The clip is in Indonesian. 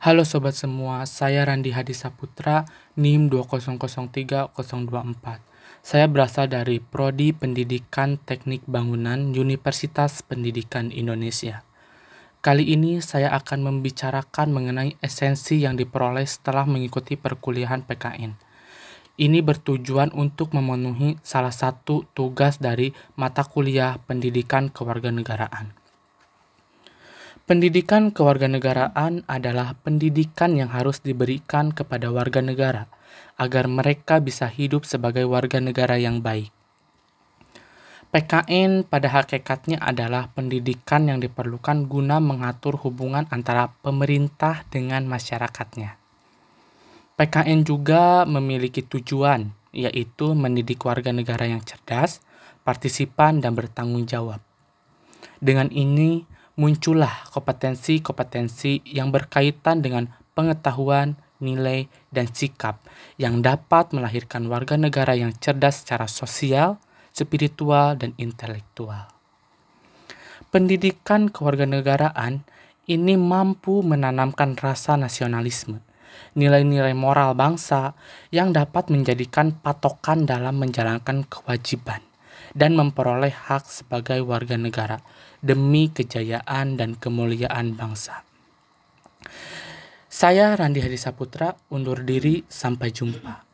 Halo sobat semua, saya Randi Hadi Saputra, NIM 2003024. Saya berasal dari Prodi Pendidikan Teknik Bangunan Universitas Pendidikan Indonesia. Kali ini saya akan membicarakan mengenai esensi yang diperoleh setelah mengikuti perkuliahan PKN. Ini bertujuan untuk memenuhi salah satu tugas dari mata kuliah pendidikan kewarganegaraan. Pendidikan kewarganegaraan adalah pendidikan yang harus diberikan kepada warga negara agar mereka bisa hidup sebagai warga negara yang baik. PKN pada hakikatnya adalah pendidikan yang diperlukan guna mengatur hubungan antara pemerintah dengan masyarakatnya. PKN juga memiliki tujuan, yaitu mendidik warga negara yang cerdas, partisipan, dan bertanggung jawab. Dengan ini, muncullah kompetensi-kompetensi yang berkaitan dengan pengetahuan, nilai, dan sikap yang dapat melahirkan warga negara yang cerdas secara sosial, spiritual, dan intelektual. Pendidikan kewarganegaraan ini mampu menanamkan rasa nasionalisme, nilai-nilai moral bangsa yang dapat menjadikan patokan dalam menjalankan kewajiban dan memperoleh hak sebagai warga negara demi kejayaan dan kemuliaan bangsa. Saya Randi Hadi Saputra undur diri sampai jumpa.